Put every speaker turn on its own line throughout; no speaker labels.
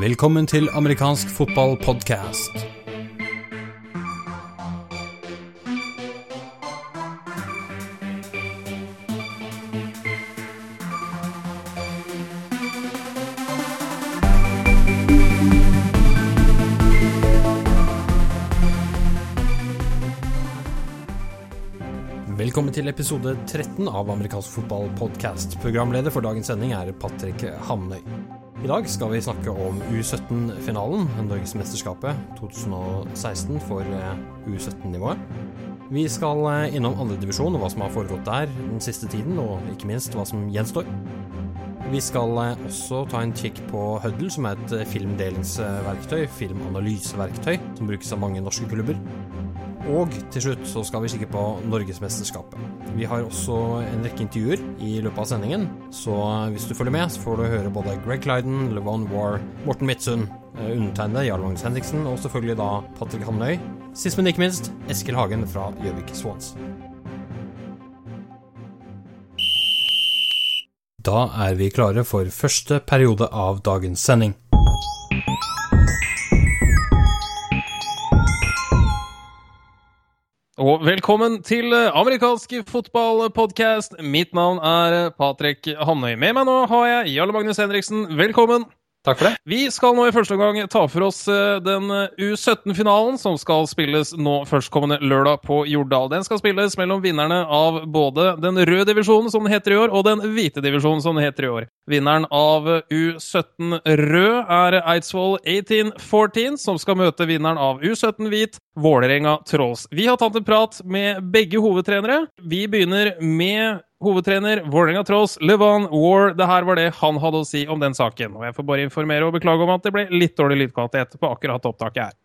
Velkommen til amerikansk fotballpodkast. Velkommen til episode 13 av amerikansk fotballpodkast. Programleder for dagens sending er Patrick Hamnøy. I dag skal vi snakke om U17-finalen, Norgesmesterskapet 2016 for eh, U17-nivået. Vi skal eh, innom andredivisjon og hva som har foregått der den siste tiden, og ikke minst hva som gjenstår. Vi skal eh, også ta en kikk på Huddle, som er et filmdelingsverktøy, filmanalyseverktøy, som brukes av mange norske klubber. Og til slutt så skal vi kikke på Norgesmesterskapet. Vi har også en rekke intervjuer i løpet av sendingen, så hvis du følger med, så får du høre både Greg Clyden, Levon War, Morten Midtsund, undertegnede Jarl Magnus Henriksen, og selvfølgelig da Patrick Hamnøy. Sist, men ikke minst Eskil Hagen fra Gjøvik Swans. Da er vi klare for første periode av dagens sending.
Og velkommen til amerikansk fotballpodkast. Mitt navn er Patrick Hamnøy. Med meg nå har jeg Jarle Magnus Henriksen. Velkommen.
Takk for det.
Vi skal nå i første omgang ta for oss den U17-finalen som skal spilles nå førstkommende lørdag på Jordal. Den skal spilles mellom vinnerne av både den røde divisjonen, som den heter i år, og den hvite divisjonen, som den heter i år. Vinneren av U17 rød er Eidsvoll 1814, som skal møte vinneren av U17 hvit, Vålerenga Trolls. Vi har tatt en prat med begge hovedtrenere. Vi begynner med hovedtrener Vålerenga Trolls, Levan War. Det her var det han hadde å si om den saken. Og jeg får bare informere og beklage om at det ble litt dårlig lydkvalitet på akkurat opptaket her.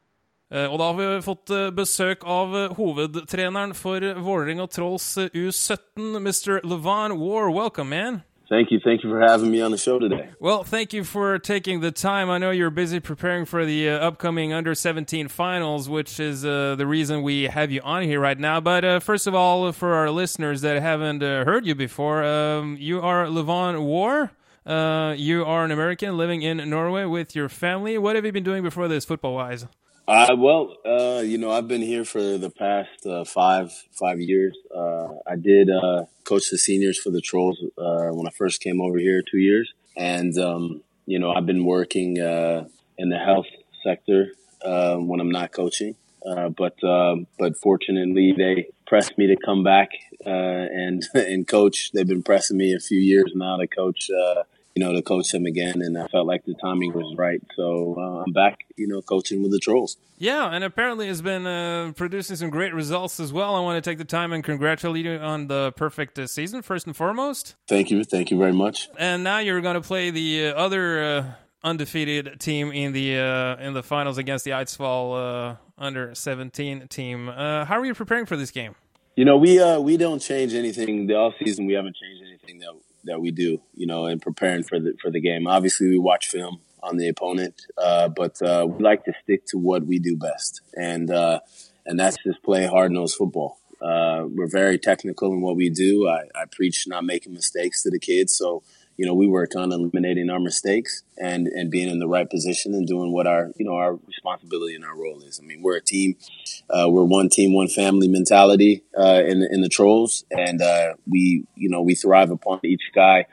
Og da har vi fått besøk av hovedtreneren for Vålerenga Trolls U17, Mr. Levan War. Welcome, man.
Thank you. Thank you for having me on the show today.
Well, thank you for taking the time. I know you're busy preparing for the uh, upcoming under 17 finals, which is uh, the reason we have you on here right now. But uh, first of all, for our listeners that haven't heard you before, um, you are Levon War. you are an American living in Norway with your family. What have you been doing before this, football wise?
Uh, well, uh, you know, I've been here for the past uh, five five years. Uh, I did uh, coach the seniors for the Trolls uh, when I first came over here two years, and um, you know, I've been working in the health sector when I'm not coaching. but but fortunately, they pressed me to come back and and coach. They've been pressing me a few years now to coach you know, to coach him again, and I felt like the timing was right. So uh, I'm back, you know, coaching with the Trolls.
Yeah, and apparently has been uh, producing some great results as well. I want to take the time and congratulate you on the perfect uh, season, first and foremost.
Thank you, thank you very much.
And now you're going to play the other undefeated team in the in the finals against the Eidsvoll under 17 team. how are you preparing for this game?
You know, we we don't change anything. The off season, we haven't changed anything that that we do, you know, in preparing for the for the game. Obviously, we watch film on the opponent, uh, but uh, we like to stick to what we do best, and uh, and that's just play hard nosed football. Uh, we're very technical in what we do. I, I preach not making mistakes to the kids, so you know we work on eliminating our mistakes and and being in the right position and doing what our you know our responsibility and our role is. I mean, we're a team. Uh, we're one team, one family mentality uh, in in the trolls, and uh, we you know we thrive upon each guy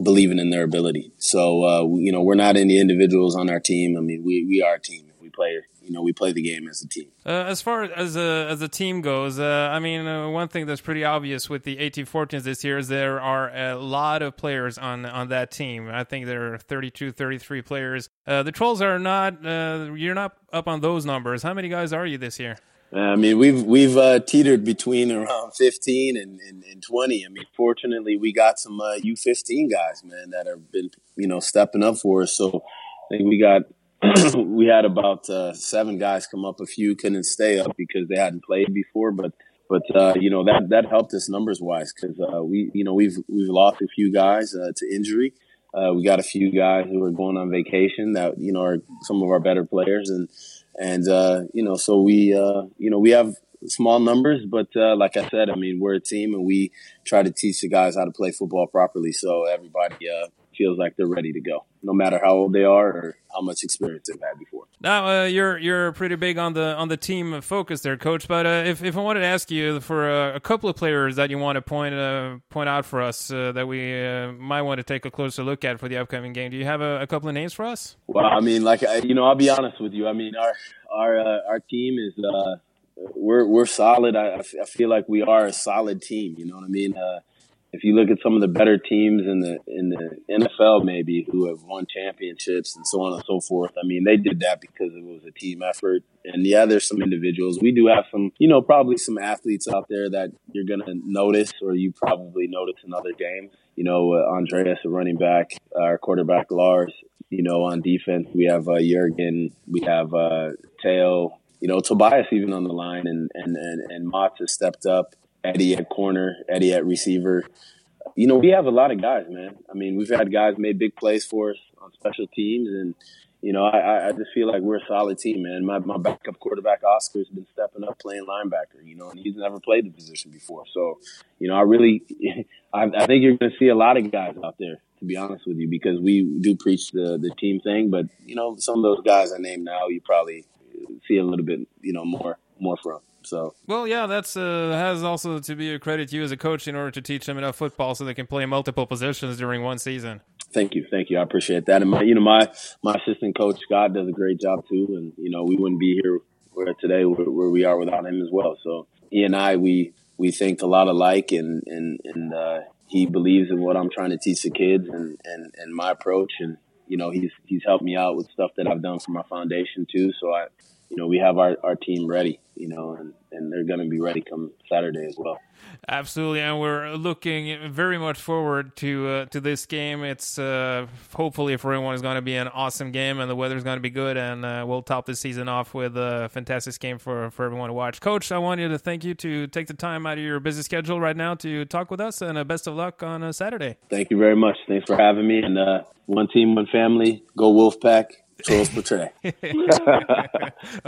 believing in their ability. So uh, you know we're not any individuals on our team. I mean, we we are a team. We play you know we play the game as a team.
Uh, as far as a as a team goes, uh, I mean, uh, one thing that's pretty obvious with the 1814s this year is there are a lot of players on on that team. I think there are 32, 33 players. Uh, the Trolls are not. Uh, you're not up on those numbers. How many guys are you this year?
I mean, we've we've uh, teetered between around 15 and, and, and, 20. I mean, fortunately, we got some U15 guys, man, that have been you know stepping up for us. So I think we got we had about uh, seven guys come up. A few couldn't stay up because they hadn't played before, but but uh, you know that that helped us numbers wise because uh, we you know we've we've lost a few guys uh, to injury. Uh, we got a few guys who are going on vacation that you know are some of our better players and and uh, you know so we you know we have small numbers, but like I said, I mean we're a team and we try to teach the guys how to play football properly. So everybody feels like they're ready to go, no matter how old they are or how much experience they've had before.
Now uh, you're you're pretty big on the on the team focus there, coach. But uh, if if I wanted to ask you for a, a, couple of players that you want to point uh, point out for us uh, that we uh, might want to take a closer look at for the upcoming game, do you have a, a, couple of names for us?
Well, I mean, like you know, I'll be honest with you. I mean, our our uh, our team is we're we're solid. I, I feel like we are a solid team. You know what I mean? If you look at some of the better teams in the in the NFL, maybe who have won championships and so on and so forth. I mean, they did that because it was a team effort. And yeah, there's some individuals. We do have some, you know, probably some athletes out there that you're gonna notice, or you probably notice in other games. You know, uh, Andreas, a running back, our quarterback Lars. You know, on defense we have uh, Jurgen, we have uh. You know, Tobias even on the line, and and and, and Mott has stepped up. Eddie at corner, Eddie at receiver. You know, we have a lot of guys, man. I mean, we've had guys made big plays for us on special teams, and you know, I, I just feel like we're a solid team, man. My my backup quarterback Oscar's been stepping up playing linebacker, you know, and he's never played the position before. So, you know, I really, I, I think you're going to see a lot of guys out there, to be honest with you, because we do preach the the team thing. But you know, some of those guys I named now, you probably see a little bit, you know, more more from. So
well, yeah, that's uh, has also to be a credit to you as a coach in order to teach them enough football so they can play multiple positions during one season.
Thank you, thank you. I appreciate that. And my, you know, my my assistant coach Scott does a great job too. And you know, we wouldn't be here where today where, where we are without him as well. So he and I, we we think a lot alike, and and and uh, he believes in what I'm trying to teach the kids and and and my approach. And you know, he's he's helped me out with stuff that I've done for my foundation too. So I, you know, we have our our team ready you know, and, and they're going to be ready come Saturday as well.
Absolutely, and we're looking very much forward to uh, to this game. It's uh, hopefully for everyone is going to be an awesome game, and the weather is going to be good, and uh, we'll top the season off with a fantastic game for for everyone to watch. Coach, I want you to thank you to take the time out of your busy schedule right now to talk with us, and uh, best of luck on uh, Saturday.
Thank you very much. Thanks for having me, and uh, one team, one family. Go Wolfpack. Trolls på tre.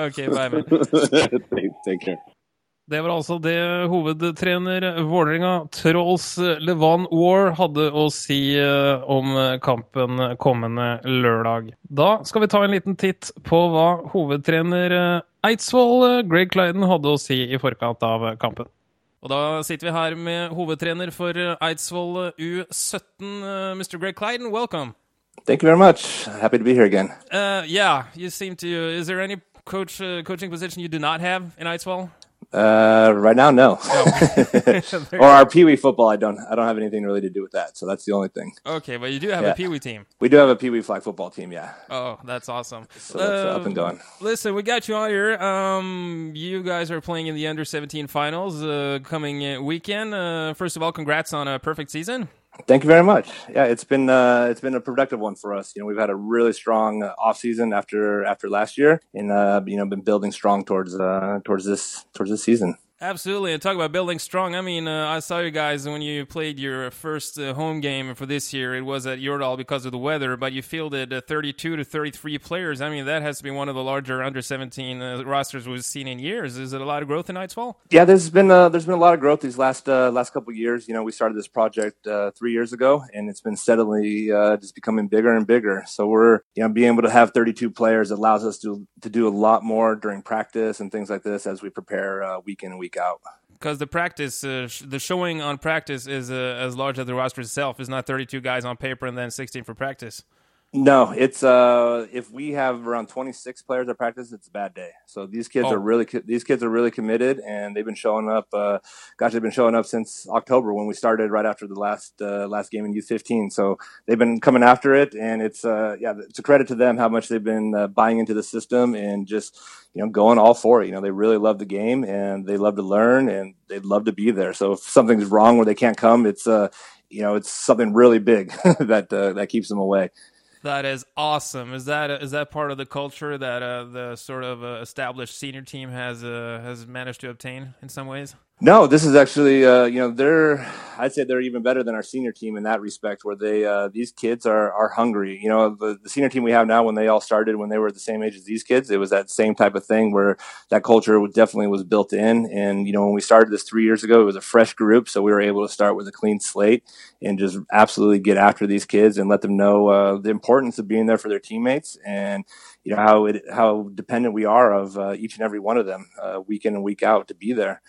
ok, bye, man.
Take care.
Det var altså det hovedtrener Vålerenga, Trolls Levan War, hadde å si eh, om kampen kommende lørdag. Da skal vi ta en liten titt på hva hovedtrener eh, Eidsvoll, eh, Greg Clyden, hadde å si i forkant av kampen. Og da sitter vi her med hovedtrener for Eidsvoll U17, Mr. Greg Clyden. Welcome.
Thank you very much. Happy to be here again.
Uh, yeah, you seem to. Is there any coach uh, coaching position you do not have in Eidsvoll?
Uh, right now, no. Or our Pee Wee football, I don't. I don't have anything really to do with that. So that's the only thing.
Okay, but you do have yeah. a Pee Wee team.
We do have a Pee Wee flag football team. Yeah.
Oh, that's awesome.
So that's uh, up and um, going.
Listen, we got you on here. Um, you guys are playing in the under seventeen finals uh, coming weekend. Uh, first of all, congrats on a perfect season.
Thank you very much. Yeah, it's been uh, it's been a productive one for us. You know, we've had a really strong uh, off season after after last year, and uh, you know, been building strong towards uh, towards this towards this season.
Absolutely, and talk about building strong. I mean, uh, I saw you guys when you played your first uh, home game for this year. It was at Jordal because of the weather, but you fielded uh, 32 to 33 players. I mean, that has to be one of the larger under 17 uh, rosters we've seen in years. Is it a lot of growth in Eidsvoll?
Yeah, there's been uh, there's been a lot of growth these last uh, last couple years. You know, we started this project three years ago, and it's been steadily just becoming bigger and bigger. So we're you know being able to have 32 players allows us to to do a lot more during practice and things like this as we prepare week in week week out.
Because the practice, uh, sh- the showing on practice is uh, as large as the roster itself. It's not 32 guys on paper and then 16 for practice.
No, it's uh if we have around 26 players at practice, it's a bad day. So these kids oh. are really these kids are really committed, and they've been showing up. Uh, gosh, they've been showing up since October when we started right after the last uh, last game in U15. So they've been coming after it, and it's uh yeah, it's a credit to them how much they've been uh, buying into the system and just you know going all for it. You know, they really love the game and they love to learn and they'd love to be there. So if something's wrong where they can't come, it's uh you know it's something really big that uh, that keeps them away.
That is awesome. Is that is that part of the culture that uh, the sort of uh, established senior team has uh, has managed to obtain in some ways?
No, this is actually, uh, you know, they're I'd say they're even better than our senior team in that respect, where they uh, these kids are are hungry. You know, the, the senior team we have now, when they all started, when they were the same age as these kids, it was that same type of thing where that culture definitely was built in. And you know, when we started this three years ago, it was a fresh group, so we were able to start with a clean slate and just absolutely get after these kids and let them know uh, the importance of being there for their teammates and you know how it how dependent we are of uh, each and every one of them uh, week in and week out to be there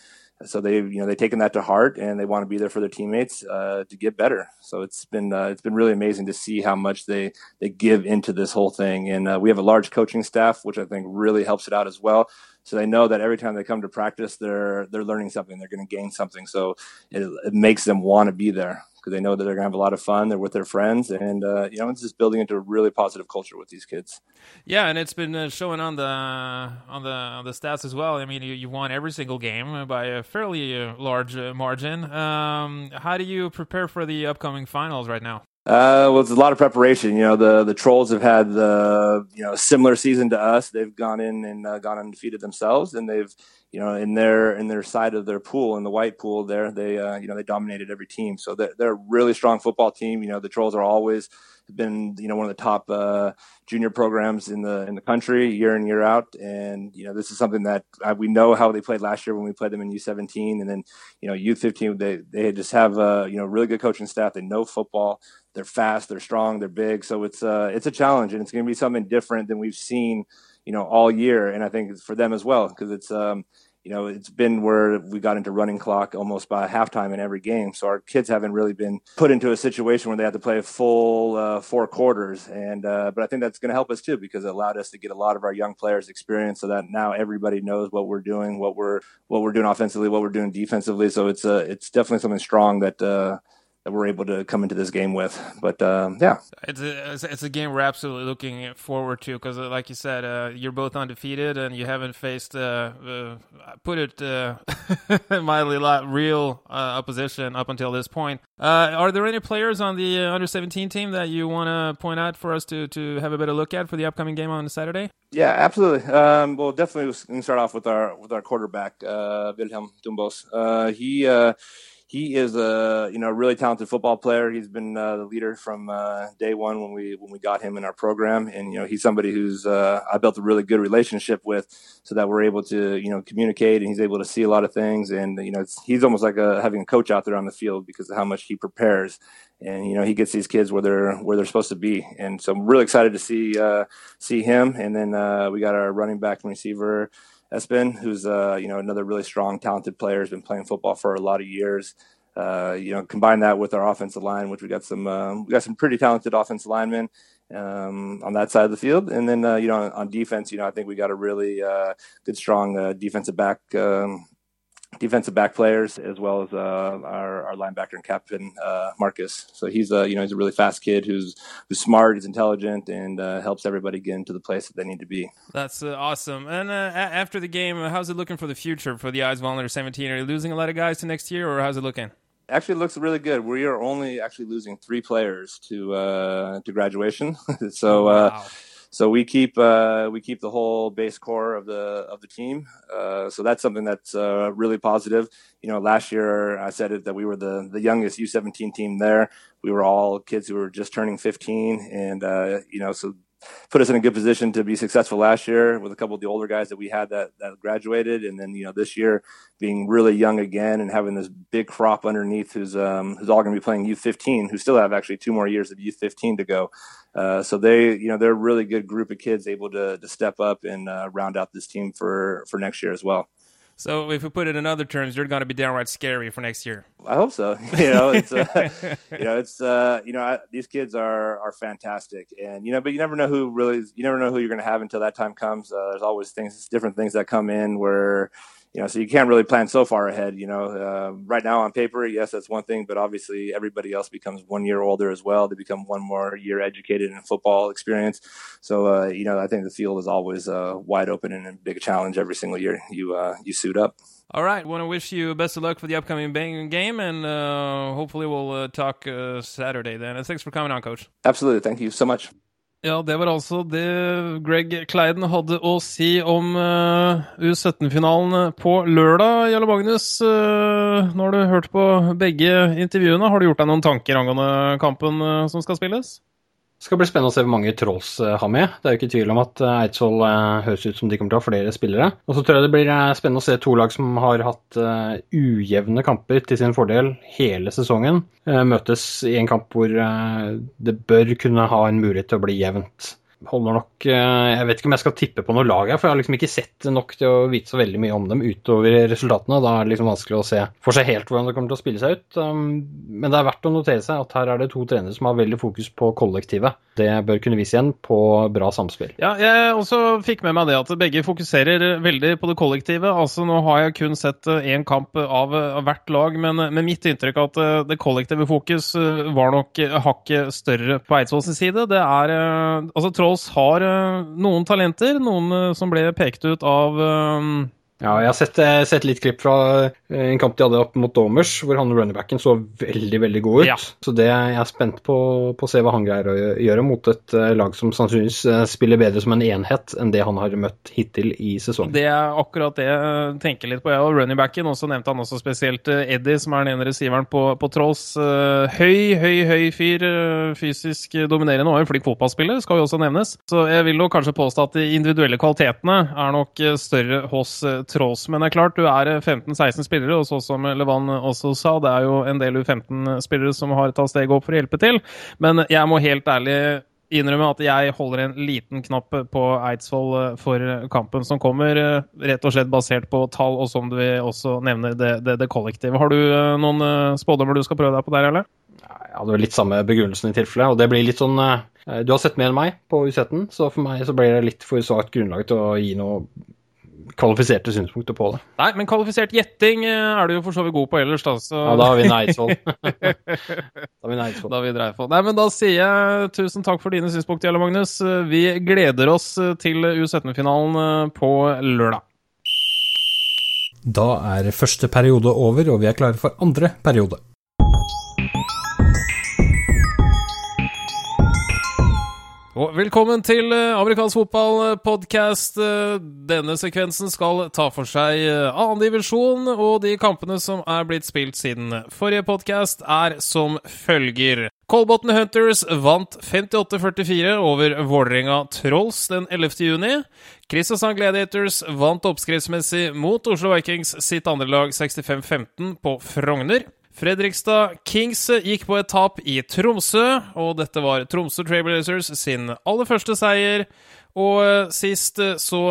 so they you know they've taken that to heart and they want to be there for their teammates uh, to get better. So it's been uh, it's been really amazing to see how much they they give into this whole thing. And uh, we have a large coaching staff, which I think really helps it out as well. So they know that every time they come to practice, they're they're learning something, they're going to gain something. So it, it makes them want to be there because they know that they're going to have a lot of fun. They're with their friends, and uh, you know, it's just building into a really positive culture with these kids.
Yeah, and it's been uh, showing on the on the on the stats as well. I mean, you, you won every single game by a fairly uh, large uh, margin. Um, how do you prepare for the upcoming finals right now?
Uh, well, it's a lot of preparation. You know, the the trolls have had the you know similar season to us. They've gone in and uh, gone undefeated themselves, and they've you know in their in their side of their pool in the white pool there they uh, you know they dominated every team. So they're, they're a really strong football team. You know, the trolls are always been you know one of the top uh, junior programs in the in the country year in year out, and you know this is something that uh, we know how they played last year when we played them in U17, and then you know U15 they they just have a you know really good coaching staff. They know football they're fast, they're strong, they're big. So it's uh, it's a challenge, and it's going to be something different than we've seen, you know, all year. And I think it's for them as well because it's um, you know it's been where we got into running clock almost by halftime in every game. So our kids haven't really been put into a situation where they have to play a full uh, four quarters. And uh, but I think that's going to help us too because it allowed us to get a lot of our young players experience, so that now everybody knows what we're doing, what we're what we're doing offensively, what we're doing defensively. So it's uh, it's definitely something strong that. Uh, that we're able to come into this game with. But um, yeah,
it's a it's a game we're absolutely looking forward to because, uh, like you said, uh, you're both undefeated and you haven't faced, uh, uh put it uh, mildly, lot real uh, opposition up until this point. are there any players on the under 17 team that you want to point out for us to to have a better look at for the upcoming game on Saturday?
Yeah, absolutely. Um, well, definitely, we can start off with our with our quarterback, Wilhelm Dumbos. he he is a you know really talented football player. He's been uh, the leader from uh, day one when we when we got him in our program, and you know he's somebody who's uh, I built a really good relationship with, so that we're able to you know communicate, and he's able to see a lot of things, and you know he's almost like a, having a coach out there on the field because of how much he prepares, and you know he gets these kids where they're where they're supposed to be, and so I'm really excited to see uh, see him, and then uh, we got our running back and receiver. Espen, who's uh, you know another really strong, talented player, has been playing football for a lot of years. Uh, you know, combine that with our offensive line, which we got some um, we got some pretty talented offensive linemen um, on that side of the field, and then uh, you know on, on, defense, you know I think we got a really uh, good, strong uh, defensive back um, defensive back players as well as uh, our, our linebacker and captain uh, Marcus. So he's a you know he's a really fast kid who's who's smart, he's intelligent, and uh, helps everybody get into the place that they need to be.
That's uh, awesome. And uh, after the game, how's it looking for the future for the Eidsvoll under 17? Are you losing a lot of guys to next year, or how's it looking?
Actually, looks really good. We are only actually losing three players to uh, to graduation. so. Wow so we keep uh, we keep the whole base core of the of the team. Uh, so that's something that's uh, really positive. You know, last year I said it that we were the the youngest U17 team there. We were all kids who were just turning 15, and uh, you know, so put us in a good position to be successful last year with a couple of the older guys that we had that, that graduated, and then you know this year being really young again and having this big crop underneath who's um, who's all going to be playing U15, who still have actually two more years of U15 to go. Uh, so they you know they're a really good group of kids able to to step up and uh, round out this team for for next year as well.
So if we put it in other terms, you're going to be downright scary for next year.
I hope so. You know, it's uh, you know, it's uh, you know, I, these kids are are fantastic, and you know, but you never know who really, you never know who you're going to have until that time comes. Uh, there's always things, different things that come in where you know, so you can't really plan so far ahead. You know, uh, right now on paper, yes, that's one thing, but obviously everybody else becomes one year older as well. They become one more year educated in football experience. So, uh, you know, I think the field is always uh, wide open and a big challenge every single year you uh, you suit up.
All right, want to wish you best of luck for the upcoming game, and uh, hopefully we'll uh, talk Saturday then. And thanks for coming on, Coach.
Absolutely, thank you so much.
Ja, det var altså det Greg Kleiden hadde å si om uh, U17-finalen på lørdag. Jarle Magnus, uh, nå har du hørt på begge intervjuene. Har du gjort deg noen tanker angående kampen uh, som skal spilles?
Det skal bli spennende å se hvor mange Trolls har med. Det er jo ikke tvil om at Eidsvoll høres ut som de kommer til å ha flere spillere. Og så tror jeg det blir spennende å se to lag som har hatt ujevne kamper til sin fordel hele sesongen, møtes i en kamp hvor det bør kunne ha en mulighet til å bli jevnt holder nok eh, Jeg vet ikke om jeg skal tippe på noe lag her, for jeg har liksom ikke sett nok til å vite så veldig mye om dem utover resultatene. Da er det liksom vanskelig å se for seg helt hvordan det kommer til å spille seg ut. Um, men det er verdt å notere seg at her er det to trenere som har veldig fokus på kollektivet. Det bør kunne vise igjen på bra samspill.
Ja, jeg også fikk med meg det at begge fokuserer veldig på det kollektive. Altså Nå har jeg kun sett én kamp av hvert lag, men med mitt inntrykk at det kollektive fokus var nok hakket større på Eidsvolls side. Det er altså Troll Rolls har uh, noen talenter, noen uh, som ble pekt ut av um,
ja, jeg har sett, sett, litt klipp fra en kamp de hadde opp mot Domers, hvor han runnerbacken så veldig veldig god ut. Ja. Så det, jeg er spent på, på, å se hva han greier å gjøre mot et lag som sannsynligvis spiller bedre som en enhet enn det han har møtt hittil i sesongen.
Det er akkurat det jeg tenker litt på. Ja, og runnerbacken, og så nevnte han også spesielt Eddie, som er den ene receiveren på, på Trolls. Høy, høy, høy fyr. Fysisk dominerende og en flink fotballspiller, skal jo også nevnes. Så jeg vil nok kanskje påstå at de individuelle kvalitetene er nok større hos Trolls. Men det er klart, du er 15-16 spillere, og så som Levan også sa, det er jo en del U15-spillere som har tatt steget opp for å hjelpe til. Men jeg må helt ærlig innrømme at jeg holder en liten knapp på Eidsvoll for kampen som kommer, rett og slett basert på tall, og som du også nevner, det, det, det kollektive. Har du eh, noen eh, spådommer du skal prøve deg på der, eller?
Jeg hadde litt samme begrunnelsen i tilfelle, og det blir litt sånn eh, Du har sett mer enn meg på U17, så for meg så blir det litt for svakt grunnlag til å gi noe kvalifiserte synspunkter på det.
Nei, men kvalifisert gjetting eh, er du jo for så vidt god på ellers, da. Så...
Ja, da har vi Neidsvoll. da har vi Neidsvoll.
Da har vi Dreifold. Nei, men da sier jeg tusen takk for dine synspunkter, Jelle Magnus. Vi gleder oss til U17-finalen eh, på lørdag.
Da er første periode over, og vi er klare for andre periode.
Og velkommen til eh, amerikansk fotball-podkast. Eh, denne sekvensen skal ta for seg annen divisjon, og de kampene som er blitt spilt siden forrige podkast, er som følger. Kolbotn Hunters vant 58-44 over Vålerenga Trolls den 11. juni. Kristiansand Gladiators vant oppskriftsmessig mot Oslo Vikings sitt andre lag 65-15 på Frogner. Fredrikstad Kings gikk på et tap i Tromsø, og dette var Tromsø Trailblazers sin aller første seier. Og sist så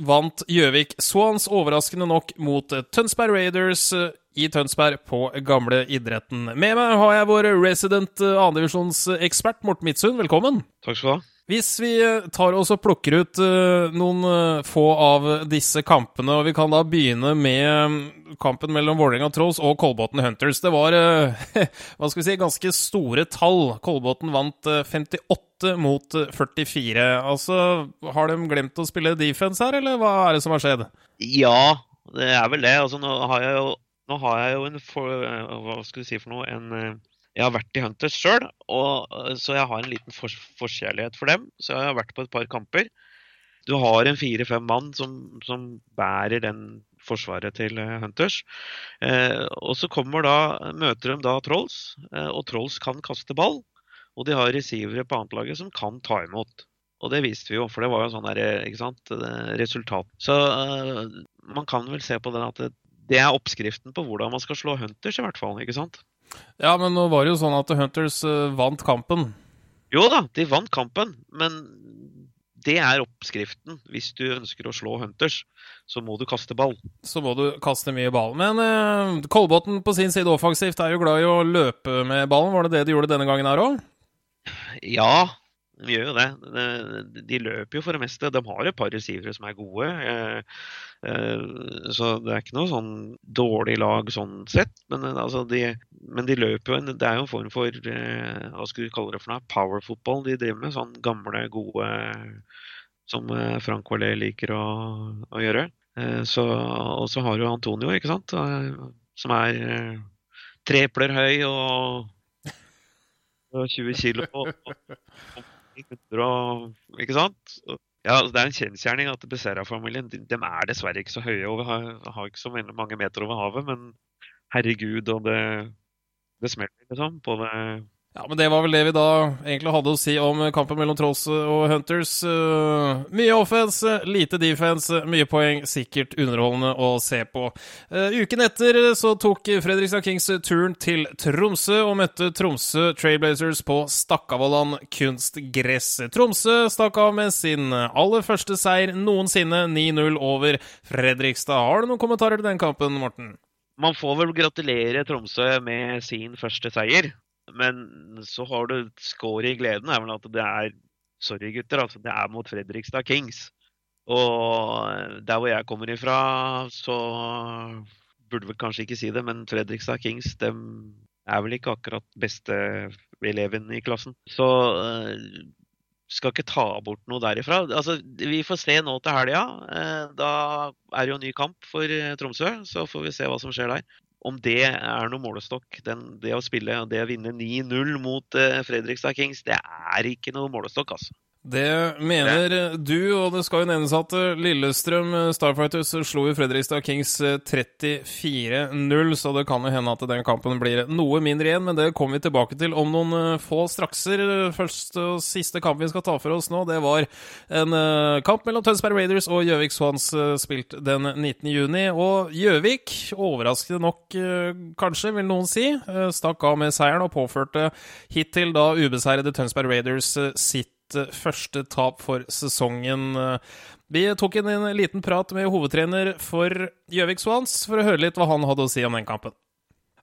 vant Gjøvik Swans overraskende nok mot Tønsberg Raiders i Tønsberg på gamle idretten. Med meg har jeg vår resident andredivisjonsekspert Morten Midtsund. Velkommen.
Takk skal du ha.
Hvis vi eh, tar oss og plukker ut uh, noen uh, få av disse kampene, og vi kan da begynne med um, kampen mellom Vålerenga Trolls og Kolbotn Hunters. Det var hva skal vi si, ganske store tall. Kolbotn vant 58 mot 44. Altså, Har de glemt å spille defense her, eller hva er det som har skjedd?
Ja, det er vel det. Altså, nå har jeg jo, har jeg jo en for, Hva skal vi si for noe? en jeg har vært i Hunters sjøl, øh, så jeg har en liten for forskjellighet for dem. Så jeg har vært på et par kamper. Du har en fire-fem mann som, som, bærer den forsvaret til øh, Hunters. Eh, og så da, møter de da Trolls, eh, og Trolls kan kaste ball. Og de har receivere på annetlaget som kan ta imot. Og det viste vi jo, for det var jo sånn der, ikke sant, resultat. Så uh, man kan vel se på den at det, det er oppskriften på hvordan man skal slå Hunters, i hvert fall. ikke sant?
Ja, men nå var det jo sånn at Hunters uh, vant kampen.
Jo da, de vant kampen, men det er oppskriften. Hvis du ønsker å slå Hunters, så må du kaste ball.
Så må du kaste mye ball. Men uh, Kolbotn på sin side offensivt er jo glad i å løpe med ballen. Var det det de gjorde denne gangen her òg?
Ja, de gjør jo det. De løper jo for det meste. De har et par receivere som er gode. Uh, uh, så det er ikke noe sånn dårlig lag sånn sett. Men, eh, altså de, men de løper jo Det er jo en form for hva skal vi kalle det for noe? Power football de driver med. Sånn gamle, gode som Frank Valé liker å, å gjøre. Så, og så har du Antonio, ikke sant? Som er tre epler høy og 20 kilo. Og, og, Ikke sant? Ja, altså, Det er en kjensgjerning at Becerra-familien de, de, er dessverre ikke så høye og har, har ikke så mange meter over havet, men herregud, og det, det smeller liksom på det
ja, men det var vel det vi da egentlig hadde å si om kampen mellom Trolls og Hunters. Uh, mye offense, lite defense, mye poeng. Sikkert underholdende å se på. Uh, uken etter så tok Fredrikstad Kings turen til Tromsø og møtte Tromsø Trailblazers på Stakkavollan kunstgress. Tromsø stakk av med sin aller første seier noensinne, 9-0 over Fredrikstad. Har du noen kommentarer til den kampen, Morten?
Man får vel gratulere Tromsø med sin første seier. Men så har du skåret i gleden, er vel at det er Sorry, gutter, altså. Det er mot Fredrikstad Kings. Og der hvor jeg kommer ifra, så burde vel kanskje ikke si det, men Fredrikstad Kings de er vel ikke akkurat beste eleven i klassen. Så uh, skal ikke ta bort noe derifra. Altså, vi får se nå til helga. Uh, da er det jo en ny kamp for uh, Tromsø, så får vi se hva som skjer der om det er noe målestokk, den, det å spille og det å vinne 9-0 mot uh, Fredrikstad Kings, det er ikke noe målestokk, altså.
Det mener du, og det skal jo nevnes at eh, Lillestrøm eh, Starfighters slo jo Fredrikstad Kings 34-0, så det kan jo hende at den kampen blir noe mindre igjen, men det kommer vi tilbake til om noen få strakser. Første og siste kamp vi skal ta for oss nå, det var en kamp mellom Tønsberg Raiders og Gjøvik Swans spilt den 19. juni, og Gjøvik, overraskende nok kanskje, vil noen si, stakk av med seieren og påførte hittil da ubeseirede Tønsberg Raiders sitt første tap for sesongen. Vi tok en, en liten prat med hovedtrener for Gjøvik Swans for å høre litt hva han hadde å si om den kampen.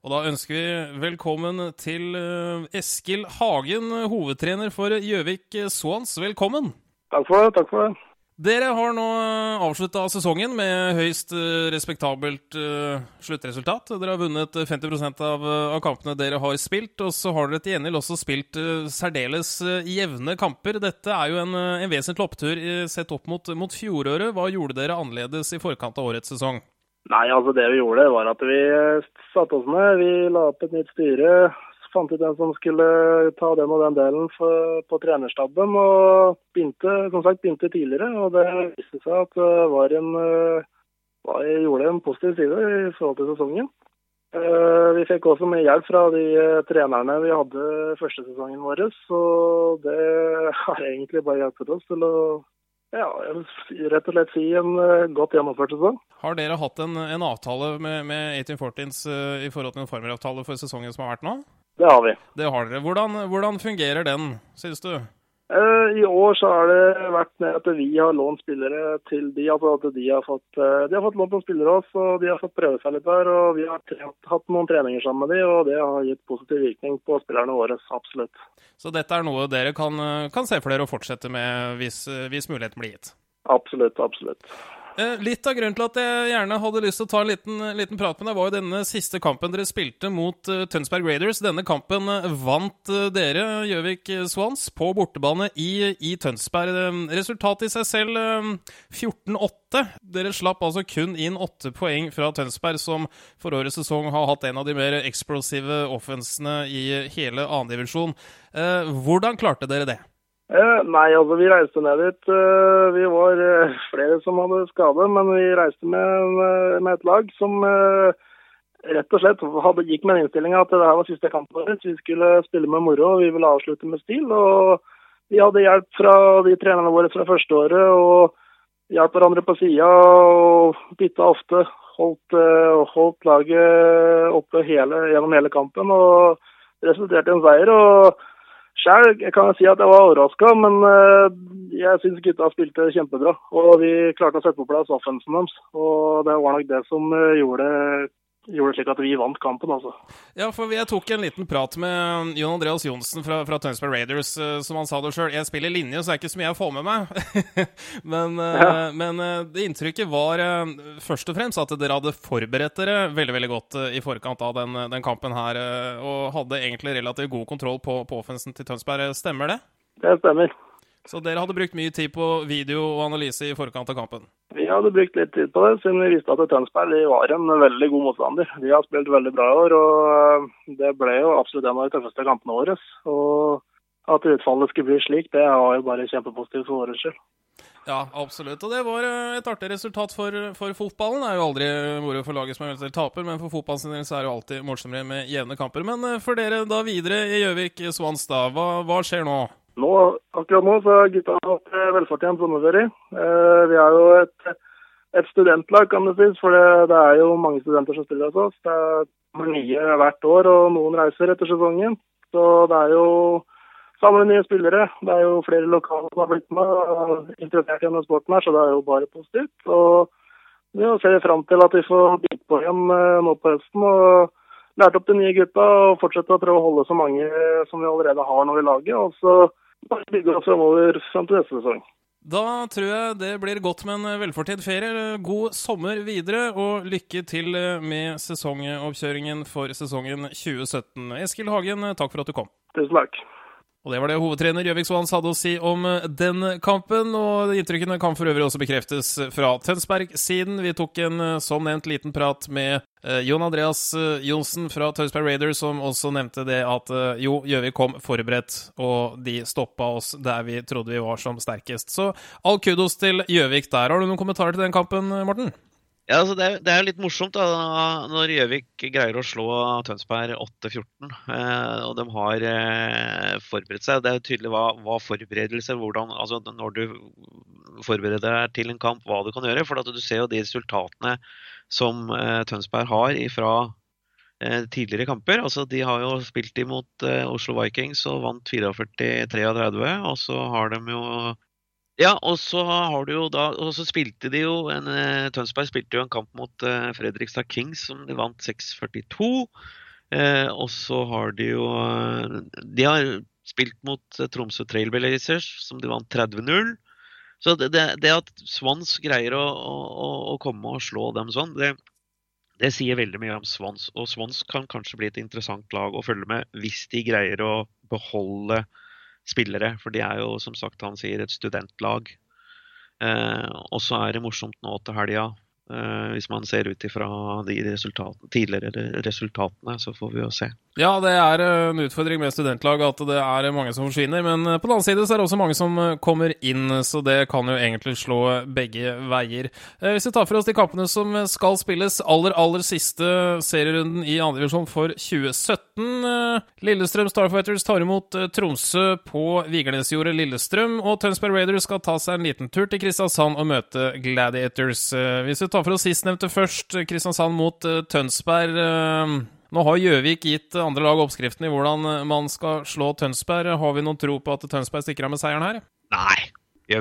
Og da ønsker vi velkommen til eh, Eskil Hagen, hovedtrener for Gjøvik Swans. Velkommen.
Takk for det. takk for det.
Dere har nå eh, avslutta sesongen med høyst eh, respektabelt uh, sluttresultat. Dere har vunnet 50 av, av, kampene dere har spilt, og så har dere til gjengjeld også spilt særdeles jevne kamper. Dette er jo en, en vesentlig opptur sett opp mot, mot, fjoråret. Hva gjorde dere annerledes i forkant av årets sesong?
Nei, altså Det vi gjorde, var at vi satte oss ned. Vi la opp et nytt styre fant ut hvem som skulle ta den og den delen for, på trenerstaben. Og begynte, som sagt, begynte tidligere. Og det viste seg at det var en, eh, var, gjorde en positiv side i forhold til sesongen. Eh, vi fikk også mye hjelp fra de eh, trenerne vi hadde første sesongen vår. Så det har egentlig bare hjulpet oss til å ja, rett og slett si en godt gjennomført sesong.
Har dere hatt en, en avtale med, med 1814s uh, i forhold til en formeravtale for sesongen som har vært nå?
Det har vi.
Det har dere. Hvordan, hvordan fungerer den, synes du?
Uh, I år så har det vært med at vi har lånt spillere til de. altså at De har fått, uh, de har fått lånt noen spillere oss, og de har fått prøve seg litt der. og Vi har trent, hatt noen treninger sammen med de, og det har gitt positiv virkning på spillerne våre. Absolutt.
Så dette er noe dere kan, kan se for dere å fortsette med hvis, hvis muligheten blir gitt?
Absolutt, absolutt.
Eh, litt av grunnen til at jeg gjerne hadde lyst til å ta en liten, liten prat med deg, var jo denne siste kampen dere spilte mot uh, Tønsberg Raiders. Denne kampen uh, vant dere, Gjøvik Swans, på bortebane i, i Tønsberg. resultatet i seg selv 14-8. Dere slapp altså kun inn åtte poeng fra Tønsberg, som for årets sesong har hatt en av de mer eksplosive offensene i hele annendivisjon. hvordan klarte dere det?
Eh, nei, altså vi reiste ned dit. Eh, vi var eh, flere som hadde skade, men vi reiste med, med et lag som rett og slett hadde, gikk med den innstillinga at det her var siste kampen vår. Vi skulle spille med moro og vi ville avslutte med stil. og Vi hadde hjelp fra de trenerne våre fra første året og hjalp hverandre på sida og bytta ofte. Holdt, holdt laget oppe hele, gjennom hele kampen og resulterte i en seier. og Sjøl kan jeg si at jeg var overraska, men eh, jeg syns gutta spilte kjempebra. Og vi klarte å sette på plass offensen deres. Og det var nok det som eh, gjorde, det slik at vi vant kampen, altså.
Ja, for jeg tok en liten prat med Jon Andreas Johnsen fra, fra Tønsberg Raiders. Eh, som han sa det sjøl, jeg spiller linje, så det er ikke så mye jeg får med meg. men, ja. men det inntrykket var først og fremst at dere hadde forberedt dere veldig veldig godt i forkant av den, den kampen her. Og hadde egentlig relativt god kontroll på, på offensen til Tønsberg. Stemmer det?
Det stemmer.
Så dere hadde brukt mye tid på video og analyse i forkant av kampen?
Vi hadde brukt litt tid på det, siden vi visste at Tønsberg var en veldig god motstander. De har spilt veldig bra i år, og det ble jo absolutt en av de tøffeste kampene våre. Og at utfallet skulle bli slik, det var jo bare kjempepositivt for vår skyld.
Ja, absolutt. Og det var eh, et artig resultat for, for fotballen. Det er jo aldri moro for laget som eventuelt taper, men for fotballens del så er det jo alltid morsommere med jevne kamper. Men eh, for dere da videre i Gjøvik Swans, da. Hva, hva, skjer nå?
Nå? Akkurat nå så har gutta hatt velfortjent sommerferie. Eh, vi er jo et, et, studentlag, kan det sies. For det, det, er jo mange studenter som spiller hos oss. Det er nye hvert år, og noen reiser etter sesongen. Så det er jo samle nye spillere. Det er jo flere lokale som har blitt med og interessert i denne sporten, her, så det er jo bare positivt. Og vi ser fram til at vi får bite på igjen eh, nå på høsten. og lært opp de nye gutta og fortsette å prøve å holde så mange som vi allerede har nå i laget. Og så bygge oss framover fram til neste sesong.
Da tror jeg det blir godt med en velfortjent ferie. God sommer videre, og lykke til med sesongoppkjøringen for sesongen 2017. Eskil Hagen, takk for at du kom.
Tusen takk.
Og det var det hovedtrener Gjøvik Swans hadde å si om eh, den kampen. Og inntrykkene kan for øvrig også bekreftes fra Tønsberg-siden. Vi tok en, eh, som nevnt, liten prat med eh, Jon Andreas Johnsen fra Tønsberg Raiders, som også nevnte det at jo, Gjøvik kom forberedt, og de stoppa oss der vi trodde vi var som sterkest. Så all kudos til Gjøvik der. Har du noen kommentarer til den kampen, Morten?
Ja, altså det, er, det er litt morsomt da, når Gjøvik greier å slå Tønsberg 8-14. Eh, og de har eh, forberedt seg. Det er tydelig hva, hva forberedelse hvordan, altså Når du forbereder deg til en kamp, hva du kan gjøre. For du ser jo de resultatene som eh, Tønsberg har fra tidligere kamper. Altså, de har jo spilt imot Oslo Vikings og vant 44-33. Og så har de jo ja, og så har du jo da Og så spilte de jo en, eh, Tønsberg spilte jo en kamp mot uh, Fredrikstad Kings som de vant 6-42. Eh, og så har de jo De har spilt mot uh, Tromsø Trailblazers som de vant 30-0. Så det, det, det, at Swans greier å, å, å, komme og slå dem sånn, det, det sier veldig mye om Swans. Og Swans kan kanskje bli et interessant lag å følge med hvis de greier å beholde spillere. For de er jo, som sagt, han sier, et studentlag. Eh, og så er det morsomt nå til helga hvis man ser ut ifra de resultatene, tidligere resultatene, så får vi jo se.
Ja, det er eh, en utfordring med studentlag at det er mange som forsvinner. Men eh, på den annen side så er det også mange som kommer inn, så det kan jo egentlig slå begge veier. Hvis vi tar for oss de kampene som skal spilles aller, aller siste serierunden i andredivisjon for 2017. Lillestrøm Starfighters tar imot Tromsø på Vigernesjordet Lillestrøm, og Tønsberg Raiders skal ta seg en liten tur til Kristiansand og møte Gladiators. Hvis vi tar for oss sistnevnte først. Kristiansand mot uh, Tønsberg. Uh, nå har Gjøvik gitt andre lag oppskriften i hvordan eh, man skal slå Tønsberg. Har vi noen tro på at Tønsberg stikker av med seieren her?
Nei,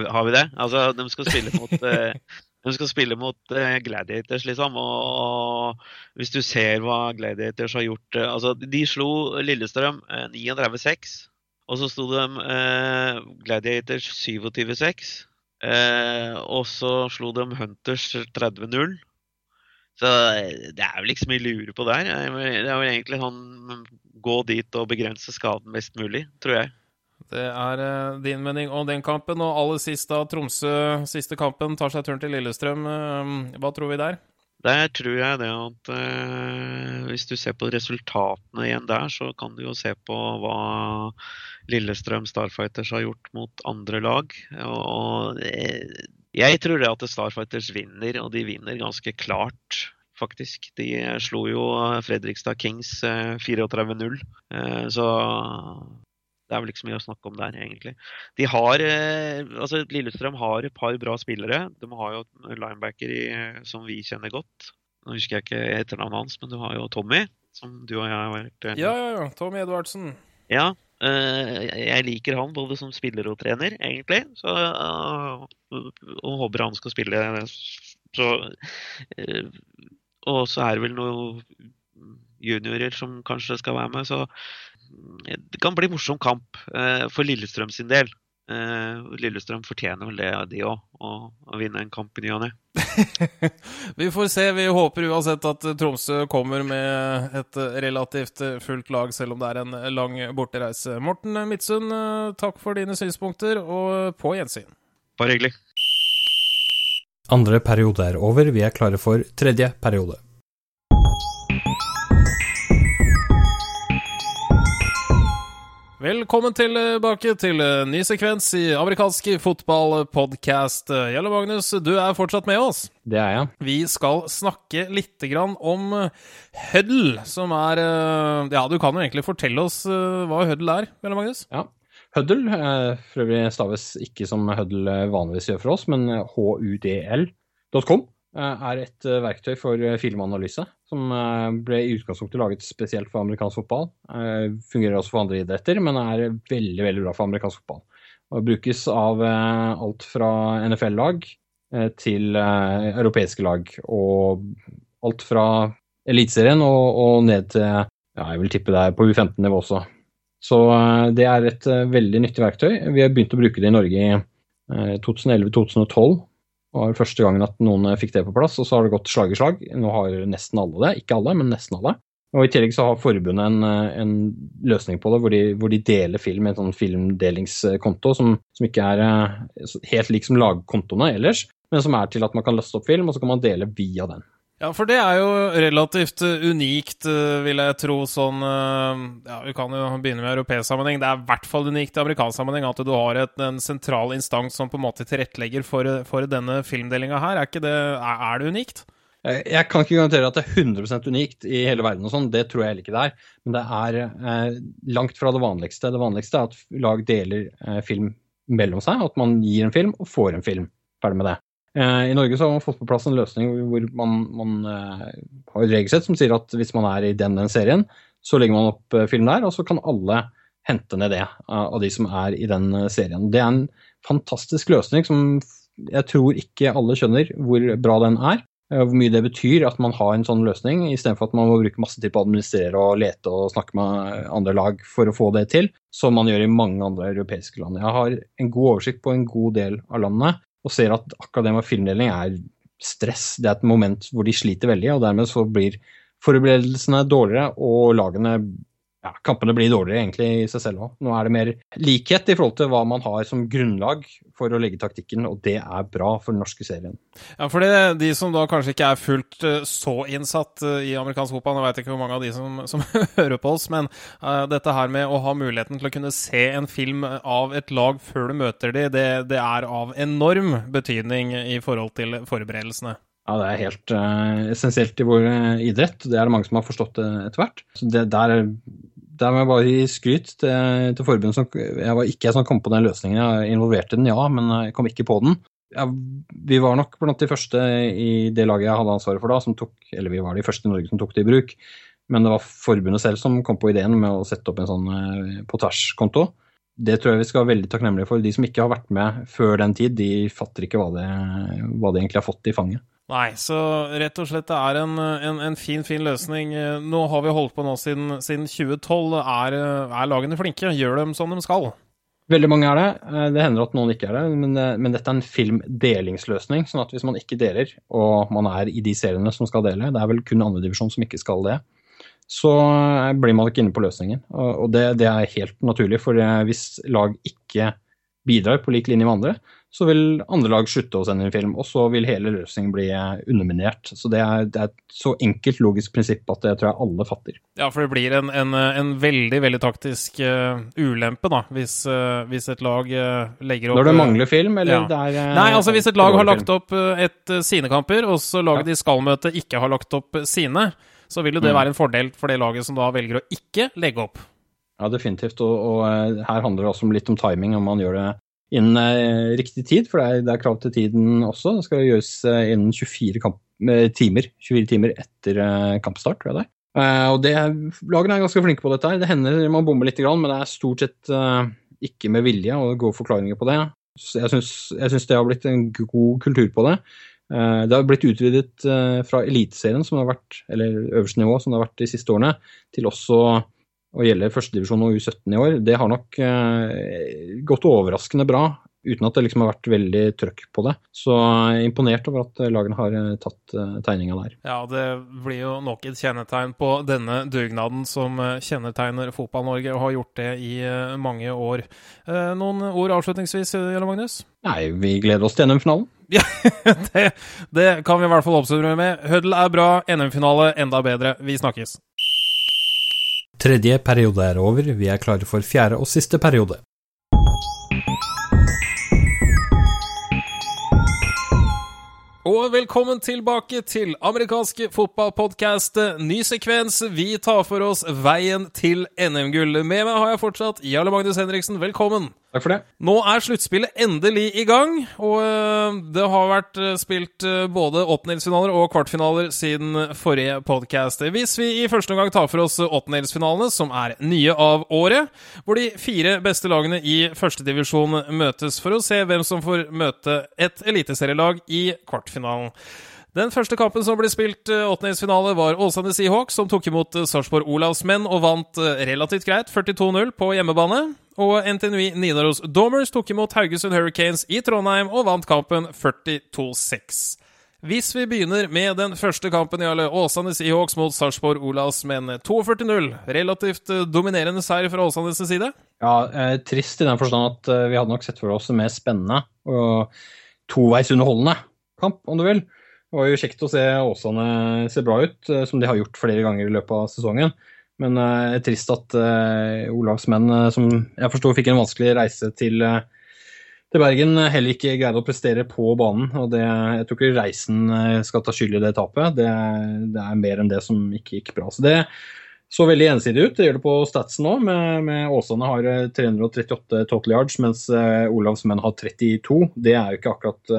har vi det? Altså, de skal spille mot De skal spille mot Gladiators, liksom. Og, hvis du ser hva Gladiators har gjort altså, De slo Lillestrøm 39-6. Og så sto de eh, Gladiators 27-6. Eh, og så slo de Hunters 30-0. Så eh, det er vel ikke så mye lure på der. Det er vel egentlig sånn gå dit og begrense skaden mest mulig, tror jeg.
Det er uh, din mening om den kampen. Og aller sist, da, Tromsø, siste kampen, tar seg turen til Lillestrøm. Uh, hva tror vi der?
Der tror jeg det at eh, hvis du ser på resultatene igjen der, så kan du jo se på hva Lillestrøm Starfighters har gjort mot andre lag. Og jeg tror det at Starfighters vinner, og de vinner ganske klart. Faktisk. De slo jo Fredrikstad Kings 34-0. Eh, eh, så det er vel ikke så mye å snakke om der, egentlig. De har, eh, altså Lillestrøm har et par bra spillere. De har jo linebacker i, som vi kjenner godt. Nå husker jeg ikke etternavnet hans, men du har jo Tommy, som du og jeg har vært
Ja, ja, ja. Tommy Edvardsen.
Ja, Eh, jeg liker han både som spiller og trener, egentlig. Så, eh, og håper han skal spille. Så, eh, og så er det vel noen juniorer som kanskje skal være med. Så det kan bli morsom kamp for Lillestrøm sin del. Eh, Lillestrøm fortjener vel det, de òg, å, å, vinne en kamp i ny og ne.
vi får se. Vi håper uansett at Tromsø kommer med et relativt fullt lag, selv om det er en lang bortereise. Morten Midtsund, takk for dine synspunkter, og på gjensyn.
Bare hyggelig.
Andre periode er over. Vi er klare for tredje periode.
Velkommen tilbake til ny sekvens i amerikansk fotballpodkast. Gjelle Magnus, du er fortsatt med oss.
Det er jeg.
Vi skal snakke litt om Huddle, som er Ja, du kan jo egentlig fortelle oss hva Huddle er, Gjelle Magnus?
Ja. Huddle, for øvrig staves ikke som Huddle vanligvis gjør for oss, men hudl.com. Eh, er et eh, verktøy for eh, filmanalyse som ble i utgangspunktet laget spesielt for amerikansk fotball. Fungerer også for andre idretter, men er veldig veldig bra for amerikansk fotball. Og brukes av alt fra NFL-lag til europeiske lag. Og alt fra Eliteserien og, og, ned til ja, jeg vil tippe det er på U15-nivå også. Så det er et veldig nyttig verktøy. Vi har begynt å bruke det i Norge i 2011-2012 det var første gangen at noen fikk det på plass, og så har det gått slag i slag. Nå har nesten alle det. Ikke alle, men nesten alle. Og I tillegg så har forbundet en, en løsning på det, hvor de, hvor de, deler film i en sånn filmdelingskonto som, som, ikke er eh, helt lik som lagkontoene ellers, men som er til at man kan laste opp film, og så kan man dele via den.
Ja, for det er jo relativt eh, unikt, eh, vil jeg tro, sånn eh, Ja, vi kan jo begynne med europeisk sammenheng. Det er i hvert fall unikt i amerikansk sammenheng at du har et, en sentral instans som på en måte tilrettelegger for, for denne filmdelinga her. Er, det, er, det unikt?
Jeg kan ikke garantere at det er 100% unikt i hele verden, og sånn, det tror jeg heller ikke det er. Men det er eh, langt fra det vanligste. Det vanligste er at lag deler eh, film mellom seg, at man gir en film og får en film. Ferdig med det. Eh, I Norge så har man fått på plass en løsning hvor man, man uh, har et regelsett som sier at hvis man er i den, den serien, så legger man opp uh, film der, og så kan alle hente ned det av de som er i den serien. Det er en fantastisk løsning som jeg tror ikke alle skjønner hvor bra den er. Hvor mye det betyr at man har en sånn løsning, istedenfor at man må bruke masse tid på å administrere og lete og snakke med andre lag for å få det til, som man gjør i mange andre europeiske land. Jeg har en god oversikt på en god del av landene, og ser at akkurat med filmdeling er stress. Det er et moment hvor de sliter veldig, og dermed så blir forberedelsene dårligere, og lagene ja, kampene blir dårligere egentlig i seg selv òg. Nå er det mer likhet i forhold til hva man har som grunnlag for å legge taktikken, og det er bra for den norske serien.
Ja, for de som da kanskje ikke er fullt uh, så innsatt uh, i amerikansk fotball, nå jeg ikke hvor mange av de som, som hører på oss, men uh, dette her med å ha muligheten til å kunne se en film av et lag før du møter de, det, det er av enorm betydning i forhold til forberedelsene.
Ja, det er helt uh, essensielt i vår uh, idrett. Det er det mange som har forstått det etter hvert. Så det, der, der må jeg bare gi skryt til, til forbundet. Som, jeg var ikke jeg som kom på den løsningen. Jeg involverte den, ja, men jeg kom ikke på den. Ja, vi var nok blant de første i det laget jeg hadde ansvaret for da, som tok, eller vi var de første i Norge som tok det i bruk. Men det var forbundet selv som kom på ideen med å sette opp en sånn på tvers-konto. Det tror jeg vi skal være veldig takknemlige for. De som ikke har vært med før den tid, de fatter ikke hva de, hva de egentlig har fått i fanget.
Nei, så rett og slett det er en, en, en, fin, fin løsning. Nå har vi holdt på nå siden, siden 2012. Er, er, lagene flinke? Gjør dem som de skal?
Veldig mange er det. Eh, det hender at noen ikke er det. Men, eh, men dette er en filmdelingsløsning. sånn at hvis man ikke deler, og man er i de seriene som skal dele, det er vel kun andredivisjon som ikke skal det, så eh, blir man ikke inne på løsningen. Og det, det er helt naturlig, for hvis lag ikke bidrar på lik linje med andre, så vil andre lag slutte å sende inn film, og så vil hele løsningen bli eh, underminert. Så det er, det er, et så enkelt logisk prinsipp at det tror jeg alle fatter.
Ja, for det blir en, en, en veldig, veldig taktisk uh, ulempe, da, hvis, uh, hvis, et lag uh, legger opp
Når det mangler film, eller ja. det
er Nei, altså hvis et lag har lagt opp et sine kamper, og så laget ja. de skal-møte ikke har lagt opp sine, så vil jo det mm. være en fordel for det laget som da velger å ikke legge opp.
Ja, definitivt. Og, og, her handler det også litt om timing, om man gjør det innen eh, riktig tid, for det er, det krav til tiden også. Det skal gjøres eh, innen 24 kamp, eh, timer, 24 timer etter kampstart, tror jeg det er. Og det, Lagene er ganske flinke på dette. her. Det hender man bommer litt, men det er stort sett ikke med vilje og gode forklaringer på det. Jeg syns det har blitt en god kultur på det. Det har blitt utvidet fra Eliteserien, som har vært, eller øverste nivå, som det har vært de siste årene, til også å gjelde førstedivisjon og U17 i år, det har nok eh, gått overraskende bra. Uten at det liksom har vært veldig trøkk på det. Så jeg er imponert over at lagene har eh, tatt uh, tegninga der.
Ja, det blir jo nok et kjennetegn på denne dugnaden som eh, kjennetegner Fotball-Norge, og har gjort det i mange år. Noen ord avslutningsvis, Jelle Magnus?
Nei, vi gleder oss til NM-finalen.
Ja, det, det, kan vi i hvert fall oppsummere med. Huddle er bra, NM-finale enda bedre. Vi snakkes.
Tredje periode er over, vi er klare for fjerde og siste periode.
Og velkommen tilbake til amerikanske fotballpodkast. Ny sekvens. Vi tar for oss veien til NM-gull. Med meg har jeg fortsatt Jarle Magnus Henriksen. Velkommen.
Takk for det.
Nå er sluttspillet endelig i gang, og øh, det har vært øh, spilt øh, både åttendelsfinaler og kvartfinaler siden forrige podkast. Hvis vi i første omgang tar for oss åttendelsfinalene, som er nye av året, hvor de fire beste lagene i førstedivisjon møtes for å se hvem som får møte et eliteserielag i kvartfinalen. Den første kampen som ble spilt åttendedelsfinale, var Åsane Seahawks, som tok imot Sarpsborg Olavs menn og vant relativt greit, 42-0 på hjemmebane. Og NTNUI Nidaros Domers tok imot Haugesund Hurricanes i Trondheim og vant kampen 42-6. Hvis vi begynner med den første kampen i alle Åsane Seahawks mot Sarpsborg Olavs menn 42-0. Relativt dominerende seier fra Åsanes side?
Ja, eh, trist i den forstand at vi hadde nok sett for oss en mer spennende og toveis underholdende kamp, om du vil. Det var jo kjekt å se Åsane se bra ut, som de har gjort flere ganger i løpet av sesongen. Men det uh, er trist at uh, Olavs menn, som jeg forsto fikk en vanskelig reise til, til, Bergen, heller ikke greide å prestere på banen. og det, Jeg tror ikke reisen skal ta skyld i det tapet. Det, det, er mer enn det som ikke gikk bra. Så det så veldig ensidig ut. Det gjør det på statsen nå. Med, med Åsane har 338 total yards, mens Olavs menn har 32. Det er jo ikke akkurat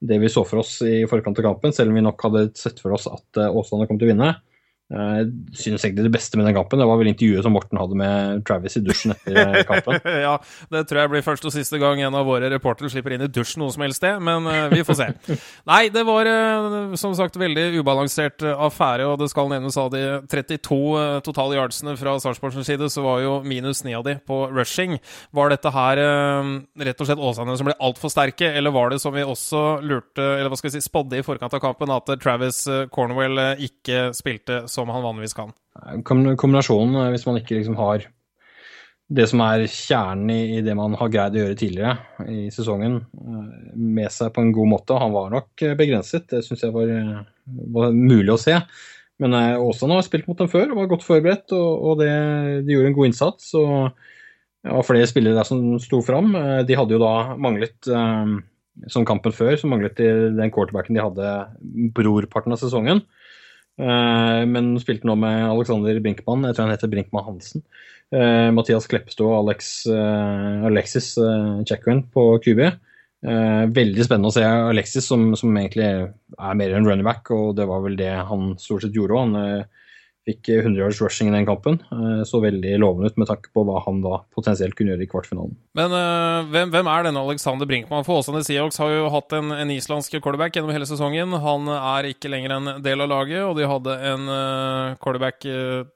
det vi så for oss i forkant av kampen, selv om vi nok hadde sett for oss at Åsane kom til å vinne. Jeg synes egentlig det beste med den kampen det var vel intervjuet som Morten hadde med Travis i dusjen etter eh, kampen.
ja, det tror jeg blir første og siste gang en av våre reportere slipper inn i dusjen noe som helst sted, men uh, vi får se. Nei, det var som sagt veldig ubalansert affære, og det skal nevnes av de 32 uh, totale yardsene fra Sarpsborgs side, så var jo minus 9 av de på rushing. Var dette her rett og slett Åsane som ble altfor sterke, eller var det som vi også lurte, eller hva skal vi si, spådde i forkant av kampen, at Travis Cornwell ikke spilte så som han vanligvis kan.
Kombinasjonen, eh, hvis man ikke liksom har det som er kjernen i, det man har greid å gjøre tidligere i sesongen, eh, med seg på en god måte. Han var nok eh, begrenset, det syns jeg var, var, mulig å se. Men Åsane har spilt mot dem før og var godt forberedt, og, og det, de gjorde en god innsats. og det var flere spillere der som sto fram. De hadde jo da manglet, som kampen før, så manglet de den quarterbacken de hadde brorparten av sesongen. Eh, men spilte nå med Alexander Brinkmann, jeg tror han heter Brinkmann Hansen. Uh, Mathias Kleppestad og Alex, uh, Alexis uh, på QB. veldig spennende å se Alexis, som, som, egentlig er mer en running back, og det var vel det han stort sett gjorde. Han fikk 100 yards rushing i den kampen. Eh, så veldig lovende ut med tanke på hva han da potensielt kunne gjøre i kvartfinalen.
Men uh, hvem, hvem, er denne Alexander Brinkmann? For Åsane Seahawks har jo hatt en, en islandsk quarterback gjennom hele sesongen. Han er ikke lenger en del av laget, og de hadde en uh, quarterback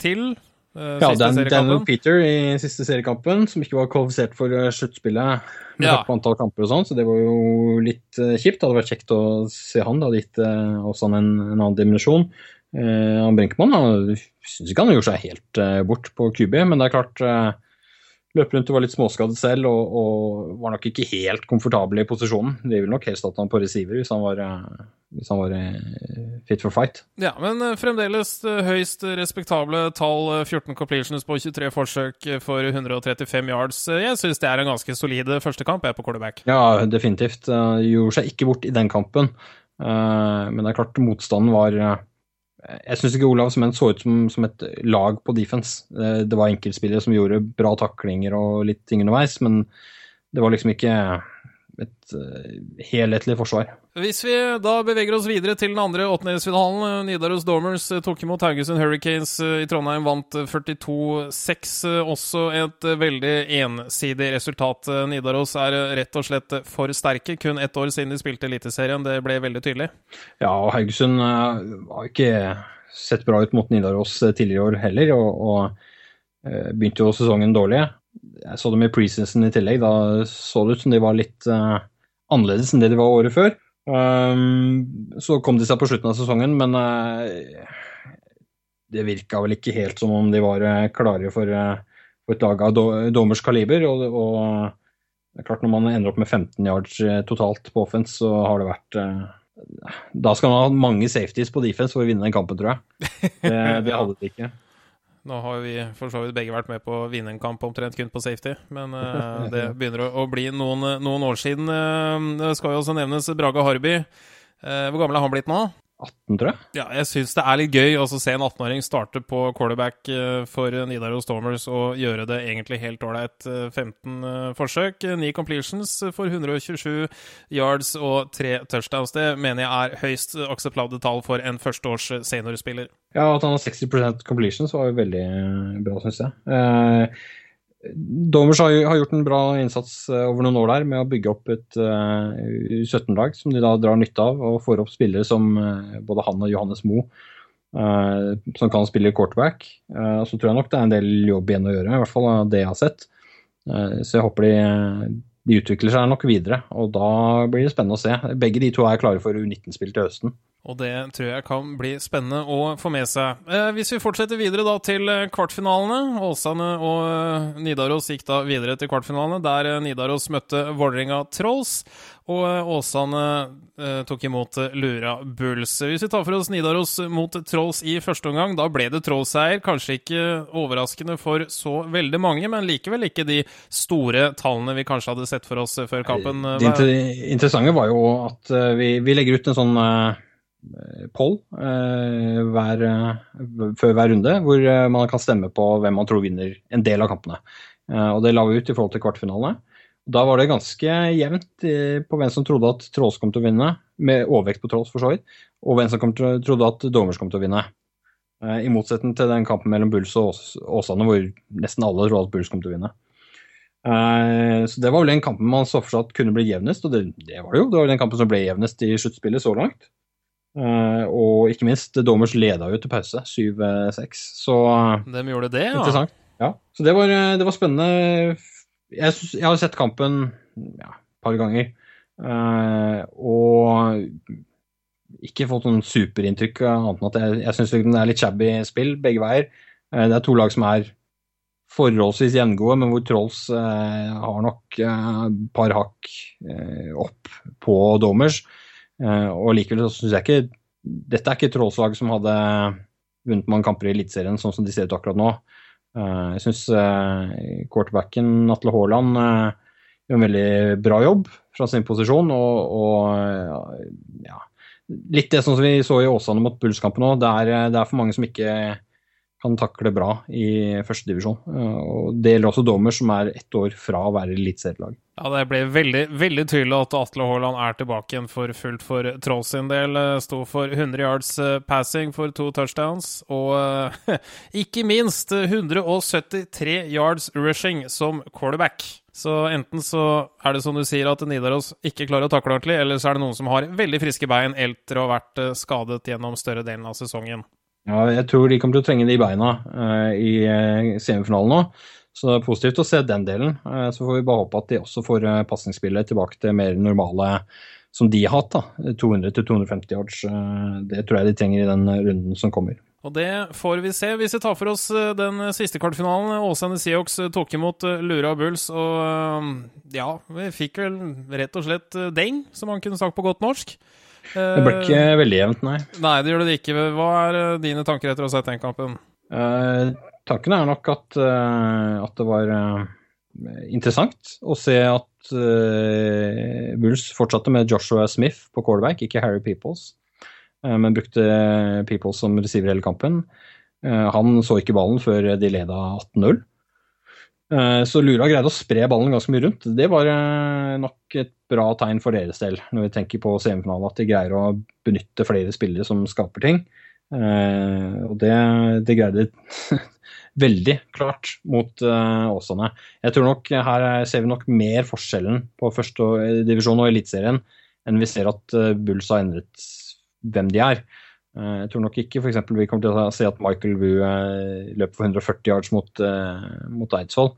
til.
Uh, ja, Dan, Daniel Peter i siste seriekampen, som ikke var kvalifisert for sluttspillet med ja. på antall kamper og sånn, så det var jo litt kjipt. Det hadde vært kjekt å se han. Det hadde gitt også en, en annen dimensjon. Uh, Brinkmann syns ikke han har gjort seg helt eh, bort på QB, men det er klart eh, Løp rundt og var litt småskadet selv og, og, var nok ikke helt komfortabel i posisjonen. Det ville nok helst hatt han på receiver hvis han var, uh, hvis han var fit for fight.
Ja, men fremdeles høyst respektable tall. 14 completions på 23 forsøk for 135 yards. Jeg syns det er en ganske solid første kamp jeg på quarterback.
Ja, definitivt. Gjorde seg ikke bort i den kampen. Men det er klart motstanden var jeg syns ikke Olav Sement så ut som, som, et lag på defense. Det var enkeltspillere som gjorde bra taklinger og litt ting underveis, men det var liksom ikke et uh, helhetlig forsvar.
Hvis vi da beveger oss videre til den andre åttendedelsfinalen. Nidaros Dormers eh, tok imot Haugesund Hurricanes eh, i Trondheim, vant 42-6. Også et veldig ensidig resultat. Nidaros er rett og slett for sterke. Kun ett år siden de spilte Eliteserien. Det ble veldig tydelig.
Ja, og Haugesund har ikke sett bra ut mot Nidaros tidligere i år heller, og, og begynte jo sesongen dårlig. Jeg så dem i preseason i tillegg. Da så det ut som de var litt uh, annerledes enn det de var året før. Um, så kom de seg på slutten av sesongen, men uh, det virka vel ikke helt som om de var uh, klare for, for, et lag av do dommers kaliber. Og, og, det er klart når man ender opp med 15 yards totalt på offense, så har det vært Da skal man ha mange safeties på defense for å vinne den kampen, tror jeg. Det, det hadde de ikke.
Nå har vi for så vidt begge vært med på å vinne en kamp omtrent kun på safety, men uh, det begynner å, å bli noen, noen, år siden. Uh, det skal jo også nevnes Braga Harby. Uh, hvor gammel er han blitt nå?
18, tror jeg.
Ja, jeg syns det er litt gøy å se en 18-åring starte på quarterback eh, for Nidaros Stormers og gjøre det egentlig helt ålreit. 15 eh, eh, forsøk, 9 completions for 127 yards og 3 touchdowns. Det mener jeg er høyst akseptable tall for en førsteårs seniorspiller.
Ja, at han har 60% completions var jo veldig bra, syns jeg. Eh, Domers har, har, gjort en bra innsats eh, over noen år der med å bygge opp et eh, U17-lag som de da drar nytte av, og får opp spillere som uh, både han og Johannes Moe, som kan spille quarterback. så tror jeg nok det er en del jobb igjen å gjøre, i hvert fall av det jeg har sett. så jeg håper de, de, utvikler seg nok videre, og da blir det spennende å se. Begge de to er klare for U19-spill til høsten.
Og det tror jeg kan bli spennende å få med seg. Eh, hvis vi fortsetter videre da til eh, kvartfinalene. Åsane og eh, Nidaros gikk da videre til kvartfinalene, der eh, Nidaros møtte Vålerenga Trolls. Og Åsane eh, tok imot Lura Bulls. Hvis vi tar for oss Nidaros mot Trolls i første omgang, da ble det Trolls-seier. Kanskje ikke overraskende for så veldig mange, men likevel ikke de store tallene vi kanskje hadde sett for oss før kampen.
Det interessante var jo at vi, vi legger ut en sånn poll eh, hver, eh, før hver runde, hvor man kan stemme på hvem man tror vinner en del av kampene. og Det la vi ut i forhold til kvartfinalene. Da var det ganske jevnt på hvem som trodde at Trolls kom til å vinne, med overvekt på Trolls for så vidt, og hvem som til, trodde at Dommers kom til å vinne. I motsetning til den kampen mellom Bulls og Åsane, hvor nesten alle trodde at Bulls kom til å vinne. Så Det var vel den kampen man så for seg at kunne bli jevnest, og det, det var det jo. Det var den kampen som ble jevnest i sluttspillet så langt. Uh, og ikke minst, Dommers leda jo til pause, 7-6. Så
De gjorde det, ja.
Interessant. Ja, så det var, eh, det var spennende. Jeg, synes, jeg, har sett kampen ja, et par ganger. Uh, og ikke fått noen superinntrykk annet enn at jeg, jeg syns det er litt shabby spill begge veier. Det er to lag som er forholdsvis gjengode, men hvor Trolls har nok et par hakk opp på Domers. Eh, og likevel så syns jeg ikke Dette er ikke et Trollslag som hadde vunnet mange kamper i Eliteserien sånn som de ser ut akkurat nå. Eh, jeg syns eh, quarterbacken Atle Haaland gjør en veldig bra jobb fra sin posisjon. Og, og ja, litt det som vi så i Åsane mot Bullskampen òg. Det, det, er for mange som ikke kan takle bra i førstedivisjon. Og det gjelder også Dommer, som er ett år fra å være eliteserielag.
Ja, det ble veldig, veldig tydelig at Atle Haaland er tilbake igjen for fullt for Troll sin del. Sto for 100 yards eh, passing for to touchdowns, og eh, ikke minst 173 yards rushing som quarterback. Så enten så er det som du sier at Nidaros ikke klarer å takle ordentlig, eller så er det noen som har veldig friske bein etter å ha vært eh, skadet gjennom større delen av sesongen.
Ja, jeg tror de kommer til å trenge det i beina uh, i semifinalen nå. Så det er positivt å se den delen. Uh, så får vi bare håpe at de også får uh, pasningsspillet tilbake til mer normale som de har hatt. da, 200-250 yards. det tror jeg de trenger i den runden som kommer.
Og det får vi se. Hvis vi tar for oss den siste kvartfinalen, Åsane Seahawks tok imot Lura Bulls, og ja, vi fikk vel rett og slett deng, som man kunne sagt på godt norsk.
Det ble ikke veldig jevnt, nei.
Nei, det gjør det ikke. Hva er eh, dine tanker etter å ha sett den kampen?
Eh, tankene er nok at, uh, at det var uh, interessant å se at uh, Bulls fortsatte med Joshua Smith på quarterback, ikke Harry Peoples, men brukte Peoples som receiver hele kampen. han så ikke ballen før de leda 18-0. Eh, så Lura greide å spre ballen ganske mye rundt. Det var eh, nok et bra tegn for deres del, når vi tenker på semifinalen, at de greier å benytte flere spillere som skaper ting. Eh, og det, det greide de veldig klart mot Åsane. Jeg tror nok her ser vi nok mer forskjellen på førstedivisjon og Eliteserien enn vi ser at Bulls har endret hvem de er. Jeg tror nok ikke f.eks. vi kommer til å se at Michael Wu løper for 140 yards mot, mot Eidsvoll.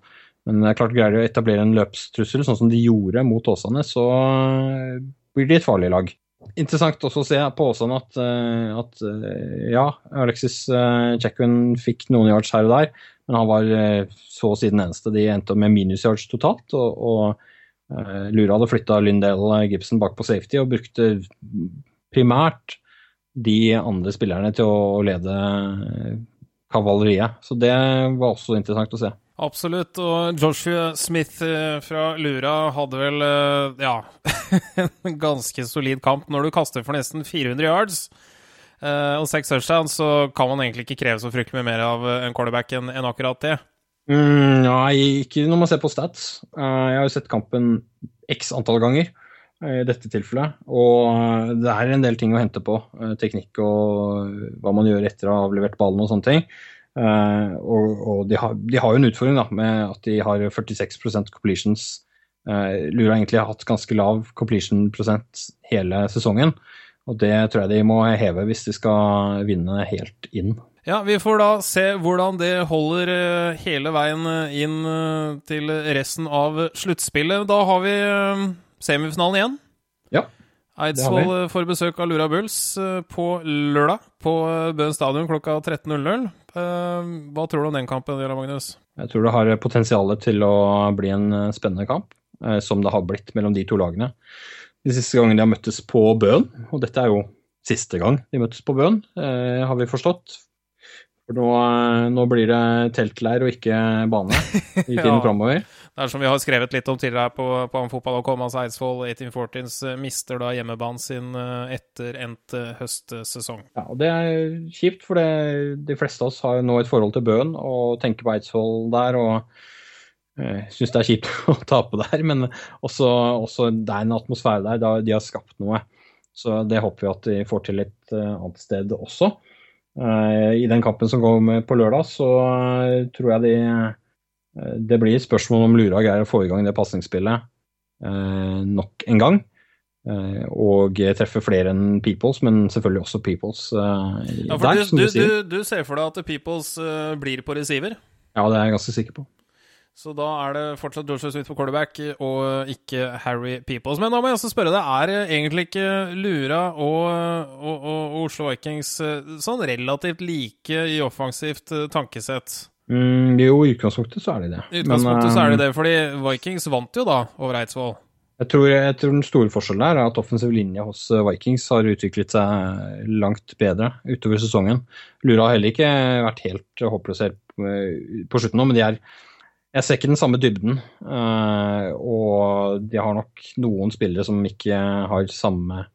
Men det er klart greier de å etablere en løpstrussel, sånn som de gjorde mot Åsane, så blir de et farlig lag. Interessant også å se på Åsane at, at ja, Alexis Checkwin fikk noen yards her og der, men han var så å si den eneste. De endte med minus yards totalt. og, og Lura hadde flytta Lyndale Gibson bak på safety og brukte primært de andre spillerne til å lede kavaleriet. Så det var også interessant å se.
Absolutt. Og Joshua Smith eh, fra Lura hadde vel eh, ja, en ganske solid kamp. Når du kaster for nesten 400 yards eh, og seks touchdowns, så kan man egentlig ikke kreve så fryktelig mye mer av en quarterback enn akkurat det.
Mm, nei, ikke når man ser på stats. Jeg har jo sett kampen x antall ganger i dette tilfellet. Og det er en del ting å hente på. Teknikk og hva man gjør etter å ha avlevert ballen og sånne ting. Og, og de, har, de, har, jo en utfordring da, med at de har 46% completions. Lura egentlig har hatt ganske lav completion-prosent hele sesongen. Og det tror jeg de må heve hvis de skal vinne helt inn.
Ja, vi får da se hvordan det holder hele veien inn til resten av sluttspillet. Da har vi semifinalen igjen.
Ja.
Eidsvoll får besøk av Lura Bulls på lørdag på Bøen stadion klokka 13.00. Ehm, hva tror du om den kampen, Magnus?
Jeg tror det har potensial til å bli en eh, spennende kamp, eh, som det har blitt mellom de to lagene. De siste gangene de har møttes på Bøen, og dette er jo siste gang de møttes på Bøen, eh, har vi forstått. For nå, nå blir det teltleir og ikke bane i tiden ja. framover.
Det er som vi har skrevet litt om tidligere her på, på Amfotball.com, altså Eidsvoll 1814s eh, mister da hjemmebanen sin eh, etter endt eh, høstsesong.
Ja, og det er kjipt, for det, de fleste av oss har nå et forhold til Bøen og tenker på Eidsvoll der. og syns det er kjipt å tape der, men også, også, det er en atmosfære der. De har skapt noe. Så det håper vi at de får til et annet sted også. I den kampen som går på lørdag, så tror jeg de Eh, det blir spørsmål om Lura greier å få i gang det pasningsspillet eh, nok en gang. Eh, og treffe flere enn Peoples, men selvfølgelig også Peoples
ja, der, du, du, du, du, ser for deg at Peoples blir på receiver?
Ja, det er jeg ganske sikker på.
Så da er det fortsatt Joshua Smith på quarterback og ikke Harry Peoples. Men da må jeg også spørre deg, er egentlig ikke Lura og, og, og Oslo Vikings sånn relativt like i offensivt tankesett?
Mm, jo, i utgangspunktet så er de det.
I utgangspunktet Men, så er de det, fordi Vikings vant jo da over Eidsvoll.
Jeg tror, jeg tror, den store forskjellen er at offensiv linje hos eh, Vikings har utviklet seg langt bedre utover sesongen. Lura har heller ikke vært helt håpløs eh, på slutten nå, men de er Jeg ser ikke den samme dybden. Eh, og de har nok noen spillere som ikke har samme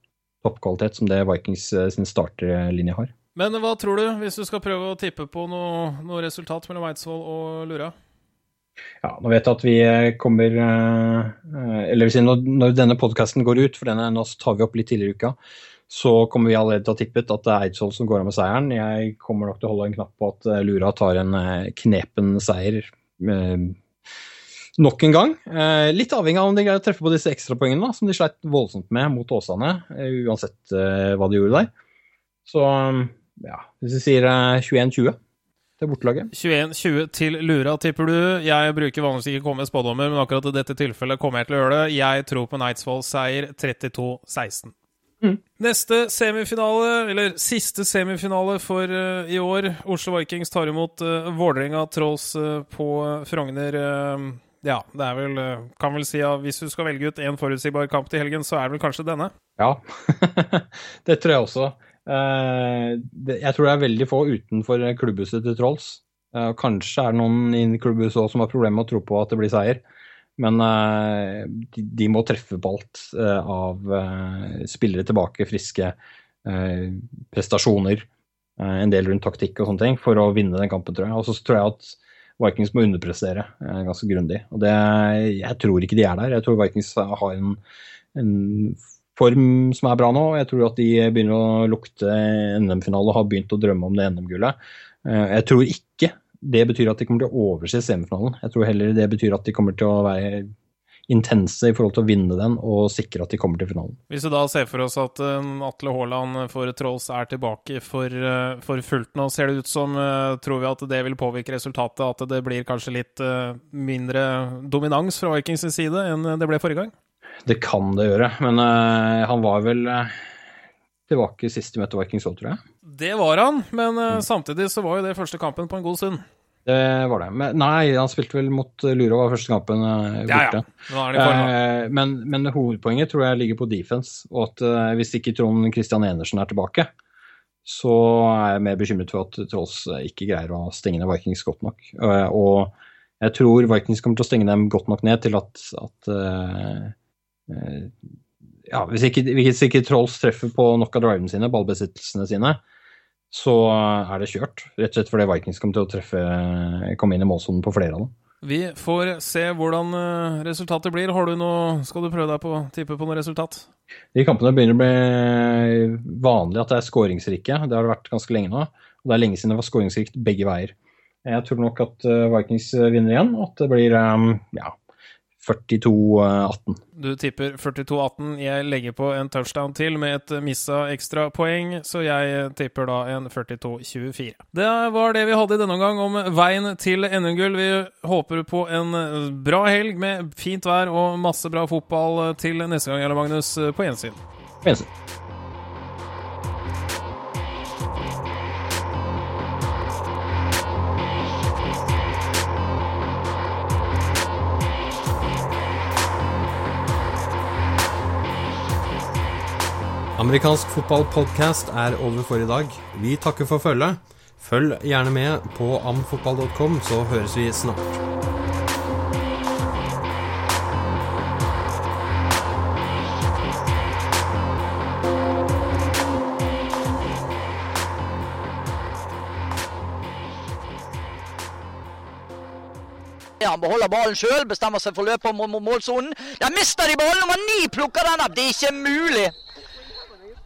toppkvalitet som det Vikings sin starterlinje har.
Men hva tror du, hvis du skal prøve å tippe på noe, noe resultat mellom Eidsvoll og Lura?
Ja, nå vet jeg at vi kommer eh, Eller si når, når denne podkasten går ut, for denne, nå tar vi opp litt tidligere i uka, så kommer vi allerede til å ha tippet at det er Eidsvoll som går av med seieren. Jeg kommer nok til å holde en knapp på at eh, Lura tar en eh, knepen seier. Nok en gang. Litt avhengig av om de greier å treffe på disse ekstrapoengene, som de sleit voldsomt med mot Åsane, uansett hva de gjorde der. Så ja, hvis vi sier 21-20 eh, til bortelaget.
21-20 til Lura, tipper du. Jeg bruker vanligvis ikke å komme med spådommer, men akkurat i dette tilfellet kommer jeg til å gjøre det. Jeg tror på Neidsvoll-seier 32-16. Mm. Neste semifinale, eller siste semifinale for uh, i år. Oslo Vikings tar imot uh, Vålerenga Trolls uh, på Frogner. Uh, ja, det er vel Kan vel si at hvis du skal velge ut én forutsigbar kamp til helgen, så er det vel kanskje denne?
Ja, det tror jeg også. Det, jeg tror det er veldig få utenfor klubbhuset til Trolls. Eh, kanskje er det noen i klubbhuset også som har problemer med å tro på at det blir seier. Men eh, de må treffe på alt av spillere tilbake, friske prestasjoner. En del rundt taktikk og sånne ting for å vinne den kampen, tror jeg. Og så tror jeg at Vikings må underprestere ganske grundig. Og det, jeg tror ikke de er der. Jeg tror Vikings har en, en form som er bra nå. Jeg tror at de begynner å lukte NM-finale og har begynt å drømme om det NM-gullet. Eh, jeg tror ikke det betyr at de kommer til å overse semifinalen. Jeg tror heller det betyr at de kommer til å være intense i forhold til å vinne den og sikre at de kommer til finalen.
Hvis vi da ser for oss at uh, Atle Haaland for Trolls er tilbake for, uh, for, fullt nå, ser det ut som uh, Tror vi at det vil påvirke resultatet? At det blir kanskje litt mindre dominans fra Vikings side enn det ble forrige gang?
Det kan det gjøre, men uh, han var vel uh, tilbake sist de møtte Vikings òg, tror jeg.
Det var han, men mm. samtidig så var jo det første kampen på en god stund.
Det var det. Men, nei, han spilte vel mot Lura, var første kampen borte. Ja, ja. Men, men, hovedpoenget tror jeg ligger på defense, og at hvis ikke Trond Christian Enersen er tilbake, så er jeg mer bekymret for at Trolls ikke greier å stenge ned Vikings godt nok. Og jeg tror Vikings kommer til å stenge dem godt nok ned til at, at ja, hvis ikke, hvis ikke Trolls treffer på nok av drivene sine, ballbesittelsene sine, så er det kjørt. Rett og slett fordi Vikings kommer til å treffe, komme inn i målsonen på flere av dem.
Vi får se hvordan eh, resultatet blir. Har du noe, skal du prøve deg på å tippe på noe resultat?
De kampene begynner å bli vanlig at det er skåringsrike. Det har det vært ganske lenge nå. Og det er lenge siden det var skåringsrikt begge veier. Jeg tror nok at eh, Vikings vinner igjen, og at det blir eh, ja, 42-18.
Du tipper 42-18. Jeg legger på en touchdown til med et missa ekstrapoeng, så jeg tipper da en 42-24. Det var det vi hadde i denne omgang om veien til NM-gull. Vi håper på en bra helg med fint vær og masse bra fotball til neste gang, Jarle Magnus, på gjensyn.
På gjensyn.
Amerikansk fotballpodkast er over for i dag. Vi takker for følget. Følg gjerne med på amfotball.com, så høres vi snart.
Han beholder ballen sjøl, bestemmer seg for å løpe mot målsonen. Der mister de ballen! Nummer ni plukker den opp! Det er ikke mulig!